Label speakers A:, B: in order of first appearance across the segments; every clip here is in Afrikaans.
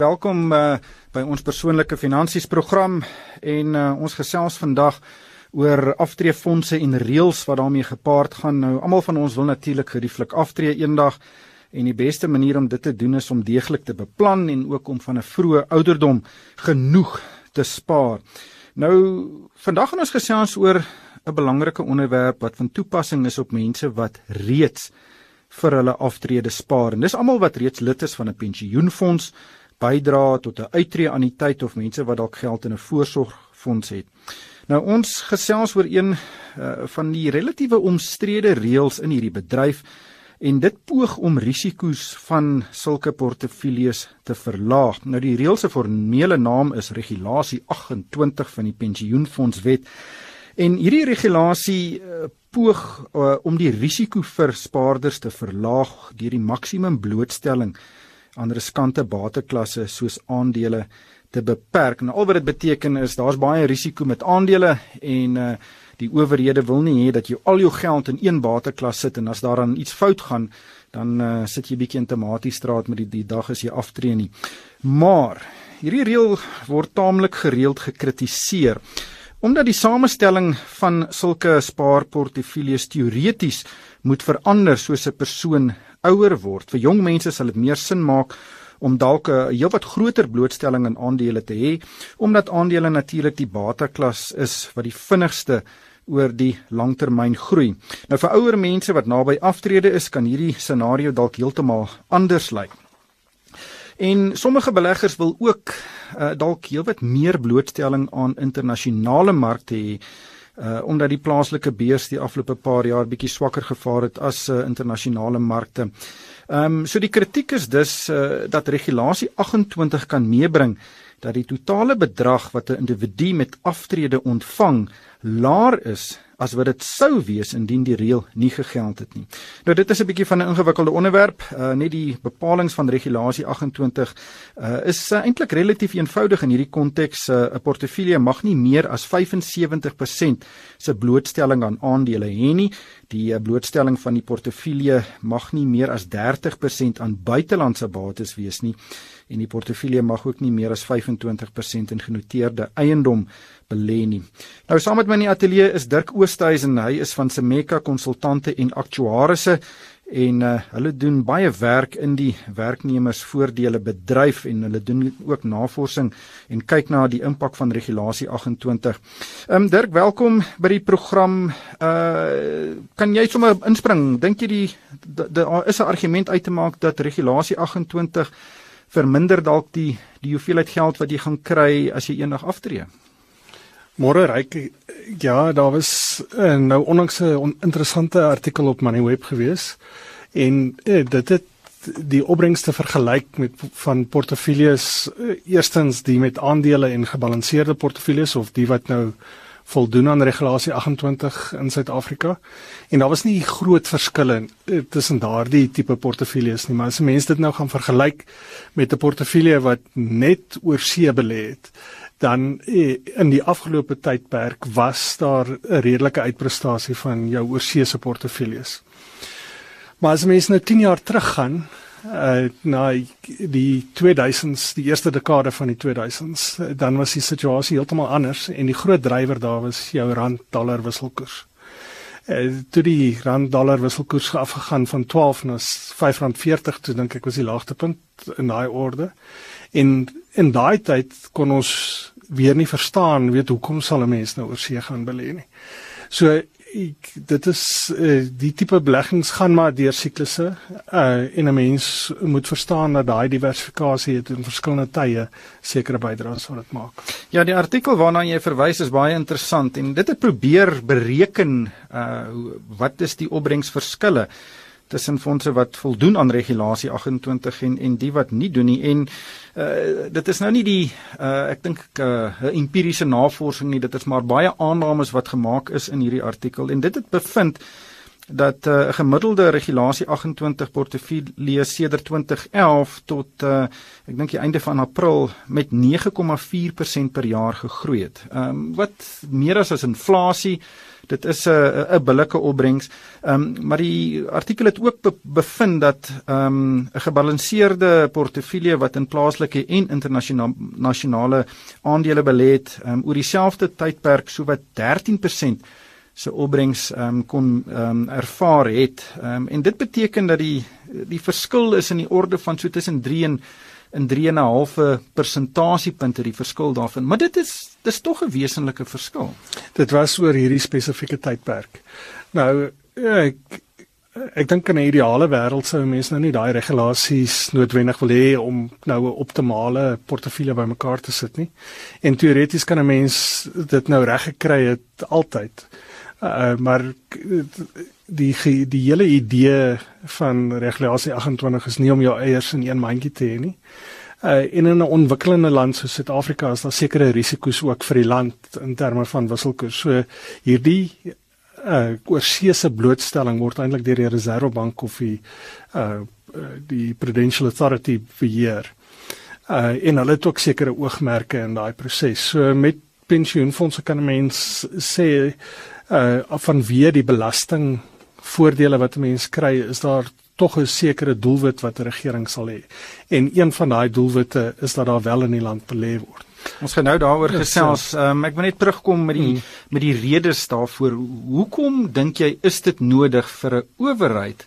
A: Welkom uh, by ons persoonlike finansies program en uh, ons gesels vandag oor aftreefondse en reëls wat daarmee gepaard gaan. Nou almal van ons wil natuurlik gerieflik aftree eendag en die beste manier om dit te doen is om deeglik te beplan en ook om van 'n vroeë ouderdom genoeg te spaar. Nou vandag gaan ons gesels oor 'n belangrike onderwerp wat van toepassing is op mense wat reeds vir hulle aftrede spaar. En dis almal wat reeds lid is van 'n pensioenfonds bydra tot 'n uittreë aan die tyd of mense wat dalk geld in 'n voorsorgfonds het. Nou ons gesels oor een uh, van die relatiewe omstrede reëls in hierdie bedryf en dit poog om risiko's van sulke portefeuilles te verlaag. Nou die reël se formele naam is regulasie 28 van die pensioenfondswet. En hierdie regulasie uh, poog uh, om die risiko vir spaarders te verlaag deur die maksimum blootstelling aan riskante bateklasse soos aandele te beperk. Nou al wat dit beteken is daar's baie risiko met aandele en uh die owerhede wil nie hê dat jy al jou geld in een bateklas sit en as daar dan iets fout gaan dan uh sit jy bietjie in tematiesstraat met die die dag as jy aftree nie. Maar hierdie reël word taamlik gereeld gekritiseer omdat die samestelling van sulke spaarportefeuilles teoreties moet verander soos 'n persoon ouer word. Vir jong mense sal dit meer sin maak om dalk 'n heelwat groter blootstelling aan aandele te hê, omdat aandele natuurlik die bateklas is wat die vinnigste oor die langtermyn groei. Nou vir ouer mense wat naby aftrede is, kan hierdie scenario dalk heeltemal anders lyk. En sommige beleggers wil ook uh, dalk heelwat meer blootstelling aan internasionale markte hê uh omdat die plaaslike beurs die afgelope paar jaar bietjie swakker gevaar het as uh, internasionale markte. Ehm um, so die kritiek is dus uh dat regulasie 28 kan meebring dat die totale bedrag wat 'n individu met aftrede ontvang laer is as wat dit sou wees indien die reël nie gegeld het nie. Nou dit is 'n bietjie van 'n ingewikkelde onderwerp. Uh net die bepalinge van regulasie 28 uh is uh, eintlik relatief eenvoudig in hierdie konteks. 'n uh, Portefeulje mag nie meer as 75% se blootstelling aan aandele hê nie. Die uh, blootstelling van die portefeulje mag nie meer as 30% aan buitelandse bates wees nie en die portefeulje mag ook nie meer as 25% in genoteerde eiendom belê nie. Nou saam met my in die ateljee is Dirk Oosthuizen, hy is van Semeka Konsultante en Aktuarisse en uh, hulle doen baie werk in die werknemersvoordele bedryf en hulle doen ook navorsing en kyk na die impak van regulasie 28. Ehm um, Dirk, welkom by die program. Uh kan jy sommer inspring? Dink jy die daar is 'n argument uit te maak dat regulasie 28 verminder dalk die die hoeveelheid geld wat jy gaan kry as jy eendag aftree.
B: Môre ryk ja, daar was uh, nou onlangs 'n on, interessante artikel op Moneyweb gewees en uh, dit het die opbrengste vergelyk met van portefeuilles uh, eerstens die met aandele en gebalanseerde portefeuilles of die wat nou voldoen aan regulasie 28 in Suid-Afrika. En daar was nie groot verskille eh, tussen daardie tipe portefeuilles nie, maar as mense dit nou gaan vergelyk met 'n portefeulje wat net oor see belê het, dan eh, in die afgelope tydperk was daar 'n redelike uitprestasie van jou oorseese portefeuilles. Maar as mense nou 10 jaar teruggaan, uh na die 2000s, die eerste dekade van die 2000s, dan was die situasie heeltemal anders en die groot drywer daar was jou rand dollar wisselkoers. Uh toe die rand dollar wisselkoers afgegaan van 12 na R5.40 toe dink ek was die laagtepunt in daai orde. En in daai tyd kon ons weer nie verstaan weet hoekom sal 'n mens nou oor see gaan belê nie. So ek dit is uh, die tipe beleggings gaan maar deur siklusse uh, en 'n mens moet verstaan dat daai diversifikasie het in verskillende tye sekere bydraes wat dit maak.
A: Ja, die artikel waarna jy verwys is baie interessant en dit het probeer bereken uh, wat is die opbrengsverskille tussen fondse wat voldoen aan regulasie 28 en en die wat nie doen nie. En uh, dit is nou nie die uh, ek dink 'n uh, empiriese navorsing nie. Dit is maar baie aannames wat gemaak is in hierdie artikel. En dit het bevind dat uh, 'n gemiddelde regulasie 28 portefeulje sedert 2011 tot uh, ek dink die einde van April met 9,4% per jaar gegroei het. Ehm um, wat meer as as inflasie dit is 'n 'n billike opbrengs. Ehm um, maar die artikel het ook be, bevind dat ehm um, 'n gebalanseerde portefeulje wat in plaaslike en internasionale aandele belê het, um, oor dieselfde tydperk sowat 13% se opbrengs ehm um, kon ehm um, ervaar het. Ehm um, en dit beteken dat die die verskil is in die orde van so tussen 3 en in 3.5 persentasiepunte die verskil daarvan. Maar dit is dis tog 'n wesenlike verskil.
B: Dit was oor hierdie spesifieke tydperk. Nou ek ek dink in 'n ideale wêreld sou mense nou nie daai regulasies noodwendig wil hê om nou 'n optimale portefeulje bymekaar te sit nie. En teoreties kan 'n mens dit nou reg gekry het altyd. Uh, maar die die hele idee van regulasie 28 is nie om jou eiers in een mandjie te hê nie. Uh in 'n ontwikkelende land soos Suid-Afrika is daar sekere risiko's ook vir die land in terme van wisselkoers. So hierdie uh oorseese blootstelling word eintlik deur die Reservebank of die uh die Prudential Authority beheer. Uh en hulle het ook sekere oogmerke in daai proses. So met pensioenfonde kan 'n mens sê uh vanweë die belasting voordele wat 'n mens kry, is daar tog 'n sekere doelwit wat 'n regering sal hê. En een van daai doelwitte is dat daar wel in die land belê word.
A: Ons gaan nou daaroor gesels. Um, ek wil net terugkom met die mm. met die redes daarvoor. Hoekom dink jy is dit nodig vir 'n owerheid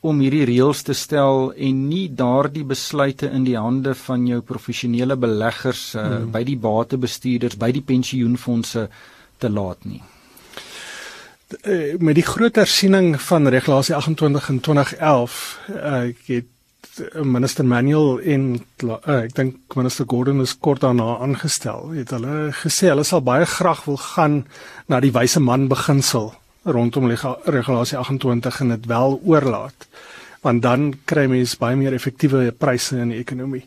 A: om hierdie reëls te stel en nie daardie besluite in die hande van jou professionele beleggers uh, mm. by die batebestuurders, by die pensioenfonde te laat nie?
B: Eh, met die groot hersiening van regulasie 28 in 2011 uh, ek het eh, minister Manuel en uh, ek dink minister Gordon is kort daarna aangestel. Het hulle gesê hulle sal baie graag wil gaan na die wyse man beginsel rondom regulasie 28 en dit wel oorlaat want dan kry mens baie meer effektiewe pryse in die ekonomie.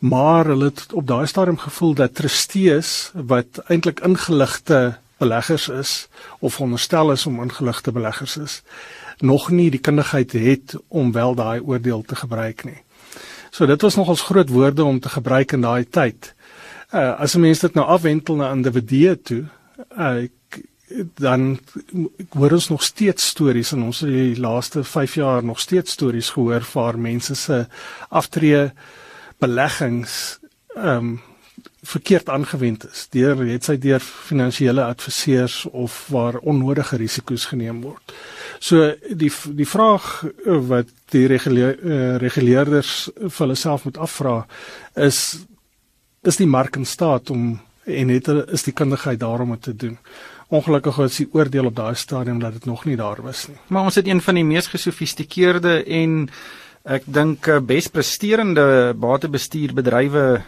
B: Maar hulle het op daai stadium gevoel dat trustees wat eintlik ingeligte beleggers is of veronderstel is om ingeligte beleggers is nog nie die kundigheid het om wel daai oordeel te gebruik nie. So dit was nogals groot woorde om te gebruik in daai tyd. Uh as 'n mens dit nou afwentel na individue toe, uh dan hoor ons nog steeds stories en ons het die laaste 5 jaar nog steeds stories gehoor waar mense se aftree beleggings ehm um, verkeerd aangewend is deur het sy deur finansiële adviseurs of waar onnodige risiko's geneem word. So die die vraag eh, wat die reguleer, uh, reguleerders vir hulle self moet afvra is is die mark in staat om en het is die kundigheid daarom om te doen. Ongelukkig is die oordeel op daai stadium dat dit nog nie daar was nie.
A: Maar ons het een van die mees gesofistikeerde en ek dink eh, bespresterende batebestuurbedrywe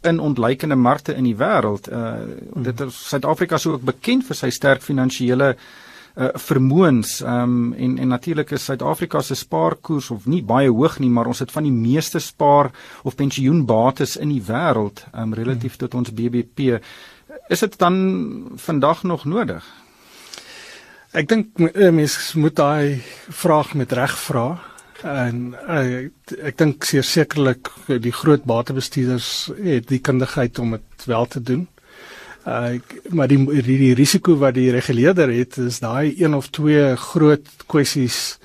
A: in ontleikende markte in die wêreld. Uh hmm. dit is Suid-Afrika sou ook bekend vir sy sterk finansiële uh vermoëns. Um en en natuurlik is Suid-Afrika se spaarkoers of nie baie hoog nie, maar ons het van die meeste spaar of pensioenbates in die wêreld um relatief hmm. tot ons BBP. Is dit dan vandag nog nodig?
B: Ek dink eh, mense moet daai vraag met reg vra en uh, ek dink sekerlik die groot batebestuurders het die kundigheid om dit wel te doen. Uh, maar die, die die risiko wat die reguleerder het is daai een of twee groot kwessies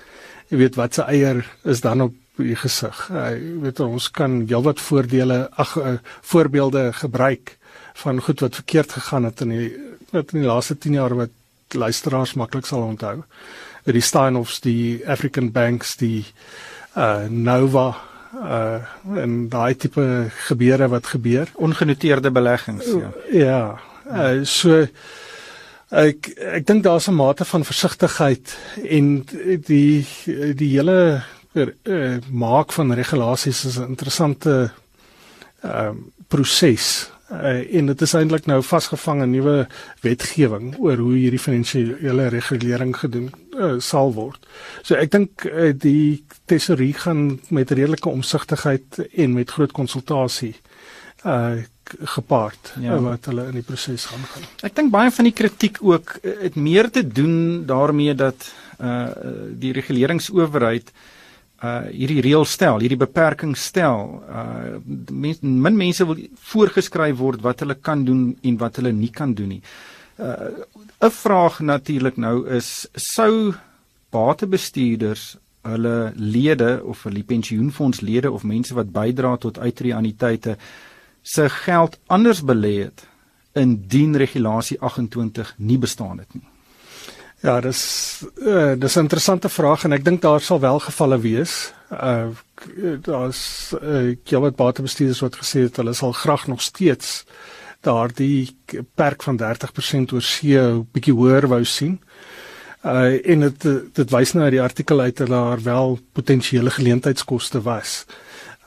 B: jy weet wat se eier is dan op die gesig. Uh, jy weet ons kan heelwat voordele ag uh, voorbeelde gebruik van goed wat verkeerd gegaan het in die wat in die laaste 10 jaar wat luisteraars maklik sal onthou die Steinhoffs, die African Banks, die uh Nova uh en daai tipe gebeure wat gebeur,
A: ongenoteerde beleggings, ja.
B: Ja. Uh, so ek ek dink daar's 'n mate van versigtigheid en die die hele uh, maak van regulasies is 'n interessante ehm uh, proses uh, en dit is eintlik nou vasgevang in nuwe wetgewing oor hoe hierdie finansiële regulering gedoen uh, sal word. So ek dink uh, die tesorie gaan met redelike omsigtigheid en met groot konsultasie uh gepaard ja. wat hulle in die proses gaan gaan.
A: Ek dink baie van die kritiek ook het meer te doen daarmee dat uh die reguleringsowerheid uh hierdie reël stel, hierdie beperking stel. Uh mens, min mense wil voorgeskryf word wat hulle kan doen en wat hulle nie kan doen nie. Uh 'n vraag natuurlik nou is sou batebestuurders hulle lede of hulle pensioenfondslede of mense wat bydra tot uitreaniteite se geld anders belê het indien regulasie 28 nie bestaan het nie.
B: Ja, dis uh, dis 'n interessante vraag en ek dink daar sal wel gevalle wees. Uh daar's uh, wat batebestuurders wat gesê het hulle sal graag nog steeds daardie perk van 30% oor see 'n bietjie hoër wou sien. Uh en dit dit wys nou uit die artikel uit dat daar wel potensiële geleentheidskoste was.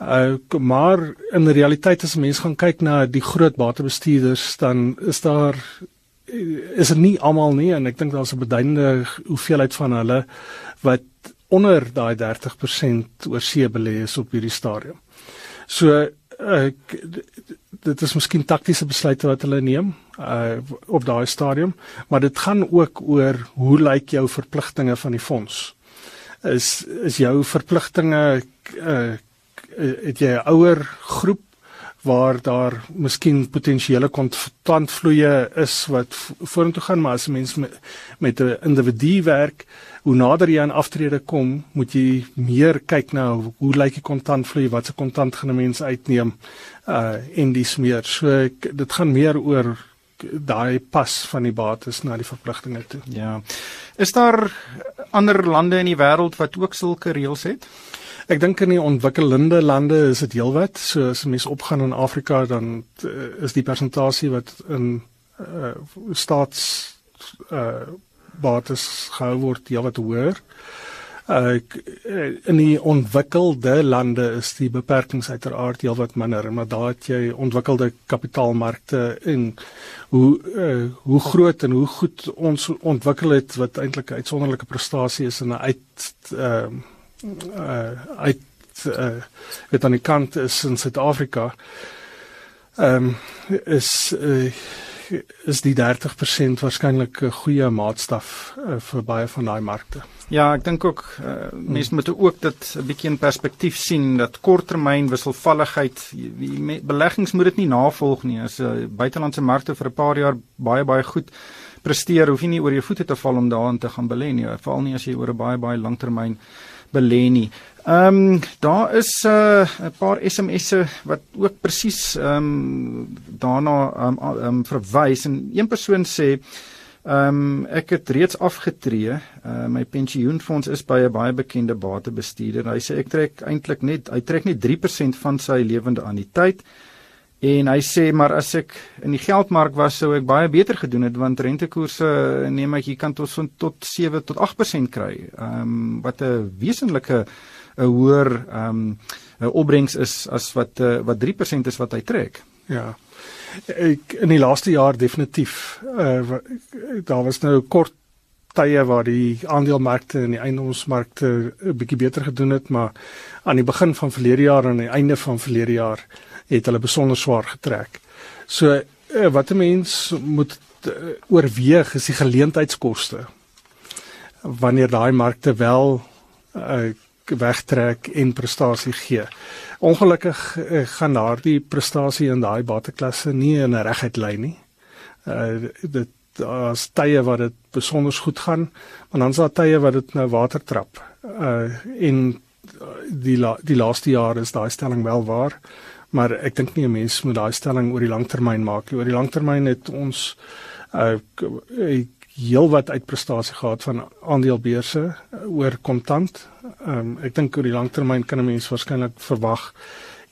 B: Uh maar in realiteit as mense gaan kyk na die groot batebestuurders dan is daar is dit nie almal nie en ek dink daar's 'n beduidende hoeveelheid van hulle wat onder daai 30% oor see belê is op hierdie stadium. So ek dit is miskien taktiese besluite wat hulle neem uh op daai stadium, maar dit gaan ook oor hoe lyk jou verpligtinge van die fonds? Is is jou verpligtinge uh het jy 'n ouer groep waar daar miskien potensiële kontantvloeye is wat vorentoe gaan maar as 'n mens met, 'n individu werk hoe nader jy aan aftrede kom moet jy meer kyk na hoe lyk die kontantvloei wat se kontant gaan 'n mens uitneem uh en dis meer. So dit gaan meer oor daai pas van die bates na die verpligtinge toe.
A: Ja. Is daar ander lande in die wêreld wat ook sulke reëls het
B: Ek dink in die ontwikkelende lande is dit heelwat. So as mense opgaan in Afrika dan uh, is die persentasie wat in uh, staats uh bates gehou word heelwat hoër. Uh in die ontwikkelde lande is die beperkings uiteraard heelwat minder, maar daar het jy ontwikkelde kapitaalmarkte en hoe uh, hoe groot en hoe goed ons ontwikkel het wat eintlik 'n uitsonderlike prestasie is in 'n uit ehm uh, uh uit uh weet aan die kant is in Suid-Afrika. Ehm um, is uh is die 30% waarskynlik 'n goeie maatstaf uh, vir baie van daai markte.
A: Ja, ek dink ook uh, mense moet ook dit 'n bietjie in perspektief sien dat korttermyn wisselvalligheid beleggings moet dit nie navolg nie. As 'n uh, buitelandse markte vir 'n paar jaar baie baie goed presteer, hoef jy nie oor jou voete te val om daarin te gaan belê nie, veral nie as jy oor 'n baie baie langtermyn belê nie. Ehm um, daar is 'n uh, paar SMS'e wat ook presies ehm um, daarna ehm um, um, verwys en een persoon sê ehm um, ek het reeds afgetree. Uh, my pensioenfonds is by 'n baie bekende batebestuurder. Hy sê ek trek eintlik net hy trek net 3% van sy lewende anniteit. En hy sê maar as ek in die geldmark was sou ek baie beter gedoen het want rentekoerse neem ek jy kan tot tot 7 tot 8% kry. Ehm um, wat 'n wesenlike 'n hoër ehm um, opbrengs is as wat uh, wat 3% is wat hy trek.
B: Ja. Ek in die laaste jaar definitief uh, daar was nou kort tye waar die aandelemarkte en die eiendomsmarkte 'n bietjie beter gedoen het, maar aan die begin van verlede jaar en aan die einde van verlede jaar het hulle besonder swaar getrek. So eh, wat 'n mens moet eh, oorweeg is die geleentheidskoste wanneer daai markte wel uh, wegtrek en prestasie gee. Ongelukkig uh, gaan daardie prestasie in daai bateklasse nie in 'n reguit lyn nie. Uh dit daar's tye waar dit besonder goed gaan, maar dan is daar tye waar dit nou water trap. Uh en die la, die laaste jare is daai stelling wel waar maar ek dink nie 'n mens moet daai stelling oor die langtermyn maak nie. Oor die langtermyn het ons uh heel wat uitprestasie gehad van aandelebeurse uh, oor kontant. Um, ek dink oor die langtermyn kan 'n mens waarskynlik verwag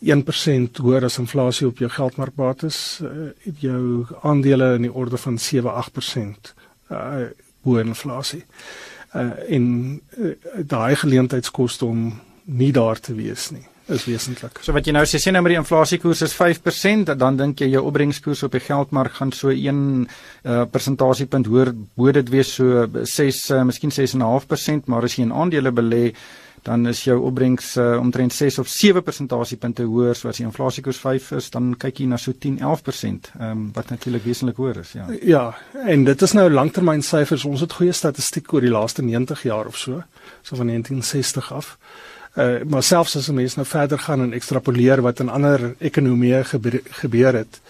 B: 1% hoër as inflasie op jou geldmarkbates, uh, jou aandele in die orde van 7-8% uh bo inflasie. Uh en uh, daai geleentheidskoste om nie daar te wees nie is wesentlik.
A: So wat jy nou sê, sien nou met die inflasiekoers is 5%, dan dink jy jou opbrengskoers op die geldmark gaan so 1 uh persentasiepunt hoër, moet dit wees so 6 uh, miskien 6.5%, maar as jy in aandele belê, dan is jou opbrengs uh, omtrent 6 of 7 persentasiepunte hoër, so as die inflasiekoers 5 is, dan kyk jy na so 10-11%, ehm um, wat natuurlik wesentlik hoër is, ja.
B: Ja, en dit is nou langtermynsyfers. Ons het goeie statistiek oor die laaste 90 jaar of so, so van 1960 af. Uh, maar selfs as 'n mens nou verder gaan en ekstrapoleer wat in ander ekonomieë gebeur, gebeur het,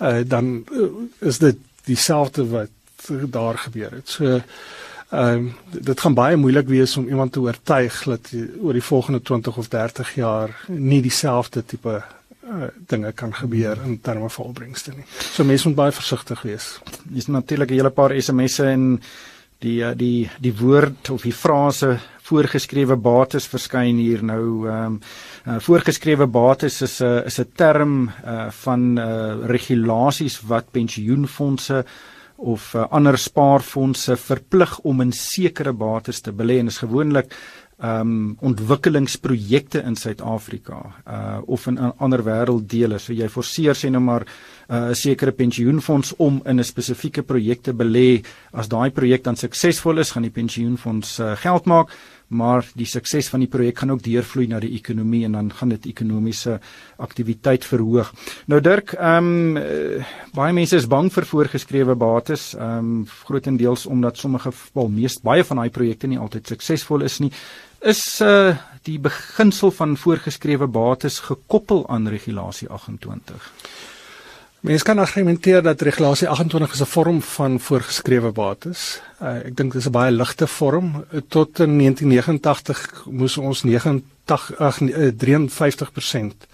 B: uh, dan uh, is dit dieselfde wat daar gebeur het. So ehm um, dit gaan baie moeilik wees om iemand te oortuig dat oor die volgende 20 of 30 jaar nie dieselfde tipe uh, dinge kan gebeur in terme van opbrengste nie. So mense moet baie versigtig wees.
A: Dis natuurlik 'n hele paar SMS'e en die uh, die die woord of die frase voorgeskrewe bates verskyn hier nou ehm um, uh, voorgeskrewe bates is 'n uh, is 'n term uh, van uh, regulasies wat pensioenfonde of uh, ander spaarfondse verplig om in sekere bates te belê en is gewoonlik um ontwikkelingsprojekte in Suid-Afrika uh of in, in ander wêrelddele. So jy forceer sê nou maar 'n uh, sekere pensioenfonds om in 'n spesifieke projek te belê. As daai projek dan suksesvol is, gaan die pensioenfonds uh, geld maak maar die sukses van die projek gaan ook deurvloei na die ekonomie en dan gaan dit ekonomiese aktiwiteit verhoog. Nou Dirk, ehm um, uh, baie mense is bang vir voorgeskrewe bates, ehm um, grootendeels omdat sommige wel meest baie van daai projekte nie altyd suksesvol is nie. Is uh die beginsel van voorgeskrewe bates gekoppel aan regulasie 28?
B: Mense kan argumenteer dat regulasie 28 is 'n vorm van voorgeskrewe bates. Uh, ek dink dis 'n baie ligte vorm. Tot in 1989 moes ons 89 ag 53%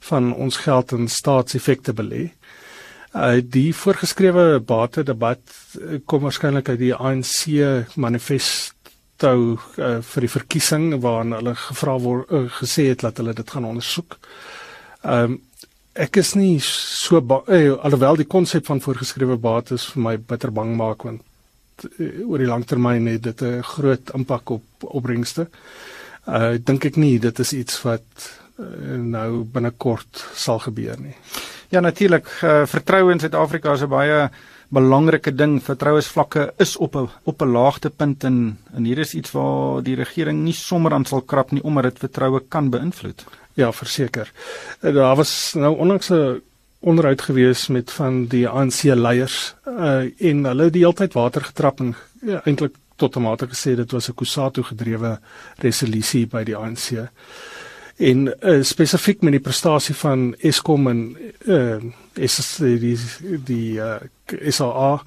B: van ons geld in staatseffekte belê. Uh die voorgeskrewe bate debat uh, kom waarskynlik uit die ANC manifesto uh, vir die verkiesing waarin hulle gevra word uh, gesê het dat hulle dit gaan ondersoek. Ehm um, ek is nie so eh, alhoewel die konsep van voorgeskrewe bates vir my bitter bang maak want eh, oor die langtermyn het dit 'n groot impak op opbrengste. Uh dink ek nie dit is iets wat uh, nou binnekort sal gebeur nie.
A: Ja natuurlik uh, vertroue in Suid-Afrika is 'n baie belangrike ding. Vertrouensvlakke is op 'n op 'n laagtepunt en en hier is iets waar die regering nie sommer aan sal krap nie omdat dit vertroue kan beïnvloed.
B: Ja, verseker. Eh, daar was nou onlangs 'n onderhoud gewees met van die ANC leiers uh, en hulle het die hele tyd water getrap en ja, eintlik tot omate gesê dit was 'n Kusatu gedrewe resolusie by die ANC. En uh, spesifiek met die prestasie van Eskom en uh, is die die uh, SAA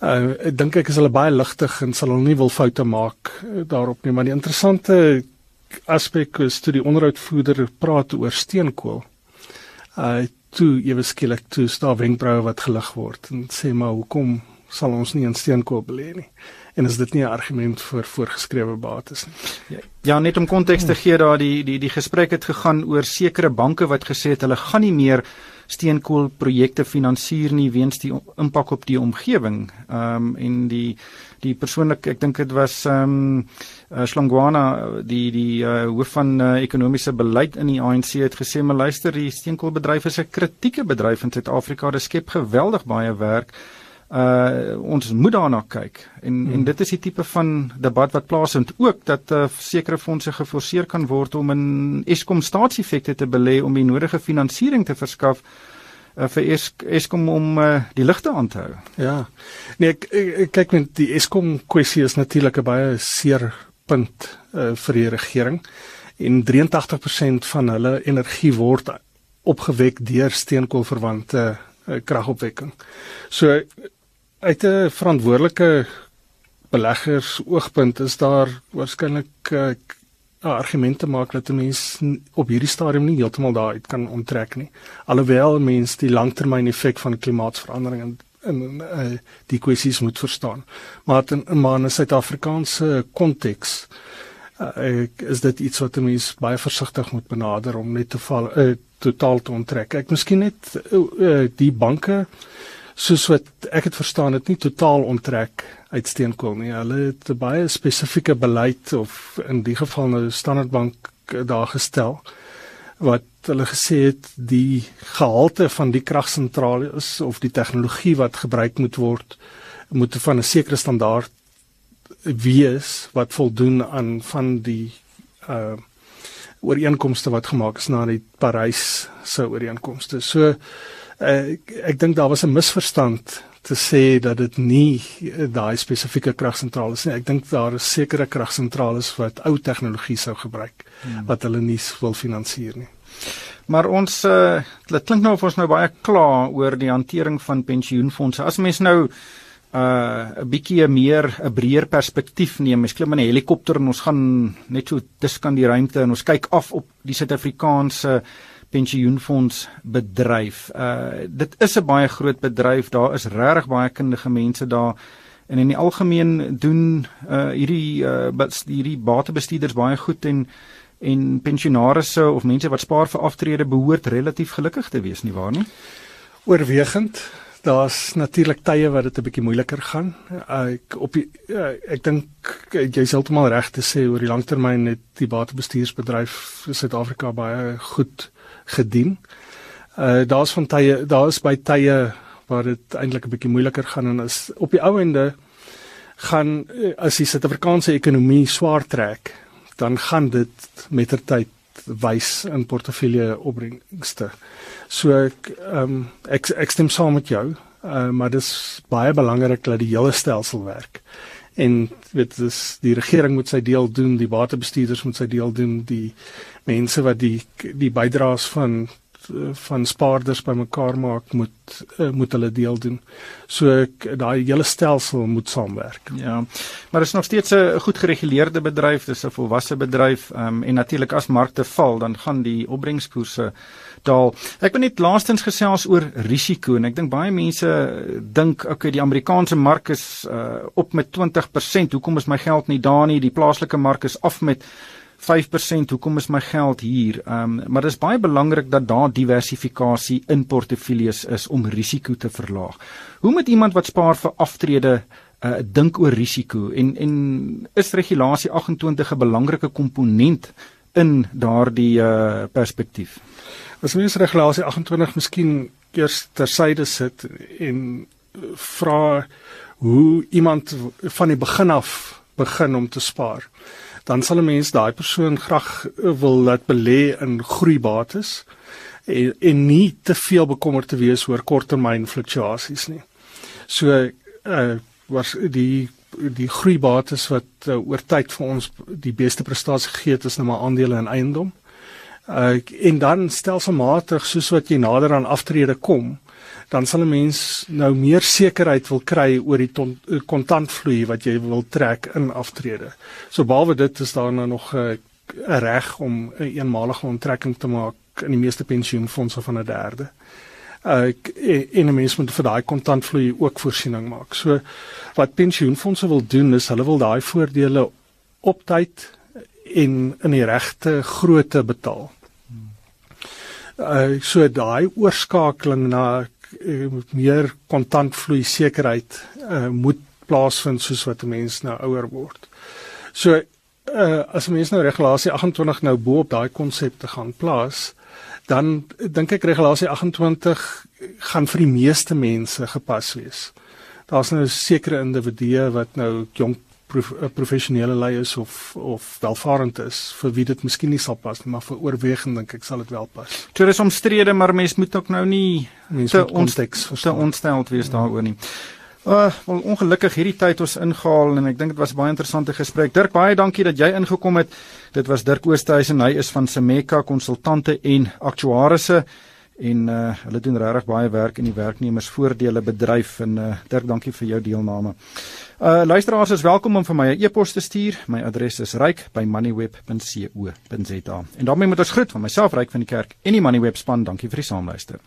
B: uh, ek dink ek is hulle baie ligtig en sal hulle nie wil foute maak daarop nie, maar die interessante aspek is toe die onderhoudvoerder praat oor steenkool. Uh toe ewe skielik toe staan wenkbroue wat gelig word en sê maar hoekom sal ons nie in steenkool belê nie? En is dit nie 'n argument vir voorgeskrewe bates nie?
A: Ja, ja net om konteks te gee daar die die die gesprek het gegaan oor sekere banke wat gesê het hulle gaan nie meer steenkoolprojekte finansier nie weens die impak op die omgewing. Ehm um, en die die persoonlik ek dink dit was ehm um, uh, Slangwana die die uh, hoof van uh, ekonomiese beleid in die ANC het gesê maar luister die steenkoolbedryf is 'n kritieke bedryf in Suid-Afrika. Dit skep geweldig baie werk. Uh ons moet daarna kyk en hmm. en dit is die tipe van debat wat plaasvind ook dat uh, sekere fondse geforseer kan word om in Eskom staatseffekte te belê om die nodige finansiering te verskaf uh, vir Eskom om uh, die ligte aan te hou.
B: Ja. Nee, ek, ek, ek kyk met die Eskom kwessie is natuurlik 'n baie seer punt uh, vir die regering en 83% van hulle energie word opgewek deur steenkoolverwante uh, kragopwekking. So uit 'n verantwoordelike beleggers oogpunt is daar waarskynlik uh, argumente maak dat 'n mens op hierdie stadium nie heeltemal daaruit kan onttrek nie. Alhoewel mens die langtermyn effek van klimaatsverandering in in uh, die kwessies moet verstaan. Maar in 'n maar 'n Suid-Afrikaanse konteks uh, is dit iets wat 'n mens baie versigtig moet benader om net te val uh, totaal te onttrek. Ek miskien net uh, uh, die banke soos wat ek het verstaan dit nie totaal onttrek uit steenkool nie. Hulle het 'n baie spesifieke beleid of in die geval nou Standard Bank daar gestel wat hulle gesê het die gehalte van die kragsentrale is of die tegnologie wat gebruik moet word moet van 'n sekere standaard wees wat voldoen aan van die uh ooreenkomste wat gemaak is na die Parys se ooreenkomste. So uh, ek, ek dink daar was 'n misverstand te sê dat dit nie daai spesifieke kragsentrale is nie. Ek dink daar is sekere kragsentrale wat ou tegnologie sou gebruik hmm. wat hulle nie wil finansier nie.
A: Maar ons uh, dit klink nou of ons nou baie kla oor die hantering van pensioenfonde. As mens nou uh 'n bietjie meer 'n breër perspektief neem. Ons klim in 'n helikopter en ons gaan net so tuskan die ruimte en ons kyk af op die Suid-Afrikaanse pensioenfonds bedryf. Uh dit is 'n baie groot bedryf. Daar is regtig baie kundige mense daar en in die algemeen doen uh hierdie uh hierdie batebestuurders baie goed en en pensionaarsse of mense wat spaar vir aftrede behoort relatief gelukkig te wees nie waar nie?
B: Oorwegend daar's natuurlik tye wat dit 'n bietjie moeiliker gaan. Ek op die, ek dink jy's heeltemal reg te sê oor die langtermyn het die batebestuursbedryf in Suid-Afrika baie goed gedien. Uh daar's van tye daar's by tye waar dit eintlik 'n bietjie moeiliker gaan en is op die ou ende gaan as die Suid-Afrikaanse ekonomie swaar trek, dan gaan dit mettertyd wys in portefeulje opbrengste. So ek ehm um, ek ek stem saam met jou, uh, maar dis baie belangrik dat die hele stelsel werk. En weet dis die regering moet sy deel doen, die batebestuurders moet sy deel doen, die mense wat die die bydraes van van spaarders bymekaar maak moet uh, moet hulle deel doen. So daai hele stelsel moet saamwerk.
A: Ja. Maar dit is nog steeds 'n goed gereguleerde bedryf, dis 'n volwasse bedryf um, en natuurlik as markte val, dan gaan die opbrengskoerse daal. Ek wil net laastens gesels oor risiko en ek dink baie mense dink okay die Amerikaanse mark is uh, op met 20%. Hoekom is my geld nie daar nie? Die plaaslike mark is af met 5%, hoekom is my geld hier? Ehm um, maar dit is baie belangrik dat daar diversifikasie in portefeuilles is om risiko te verlaag. Hoe moet iemand wat spaar vir aftrede uh dink oor risiko en en is regulasie 28 'n belangrike komponent in daardie uh perspektief?
B: As mens regulasie 28 miskien eers tersyde sit en vra hoe iemand van die begin af begin om te spaar dan sal 'n mens daai persoon graag eh, wil laat belê in groeibates en en nie te veel bekommerd te wees oor korttermyn fluktuasies nie. So uh was die die groeibates wat uh, oor tyd vir ons die beste prestasie gegee het is nou maar aandele en eiendom. Uh en dan stelselmatig soos wat jy nader aan aftrede kom, dan sal 'n mens nou meer sekerheid wil kry oor die eh, kontantvloei wat jy wil trek in aftrede. So behalwe dit is daar nou nog eh, 'n uh, reg om 'n uh, eenmalige onttrekking te maak in die meeste pensioenfonde van 'n derde. Uh en 'n mens moet vir daai kontantvloei ook voorsiening maak. So wat pensioenfonde wil doen is hulle wil daai voordele op tyd en in die regte grootte betaal. Uh so daai oorskakeling na uh, meer kontantvloei sekerheid uh, moet plaasvind soos wat 'n mens nou ouer word. So uh, as 'n mens nou regulasie 28 nou bo op daai konsep te gaan plaas, dan dink ek regulasie 28 gaan vir die meeste mense gepas wees. Daar's nou sekere individue wat nou jonk prof, professionele leiers of of welvarend is vir wie dit miskien nie sal pas nie, maar vir oorwegend dink ek sal dit wel pas.
A: Dit is omstrede, maar mens moet ook nou nie mense konteks te ontsteld wees daaroor nie. Uh, wel ongelukkig hierdie tyd ons ingehaal en ek dink dit was baie interessante gesprek. Dirk, baie dankie dat jy ingekom het. Dit was Dirk Oosthuizen, hy is van Semeka Konsultante en Aktuarisse en uh, hulle doen regtig baie werk in die werknemersvoordele bedryf en uh, Dirk, dankie vir jou deelname. Uh luisteraars is welkom om vir my 'n e-pos te stuur. My adres is ryk@moneyweb.co.za. En daarmee moet ons groet van myself ryk van die kerk en die Moneyweb span. Dankie vir die saamluister.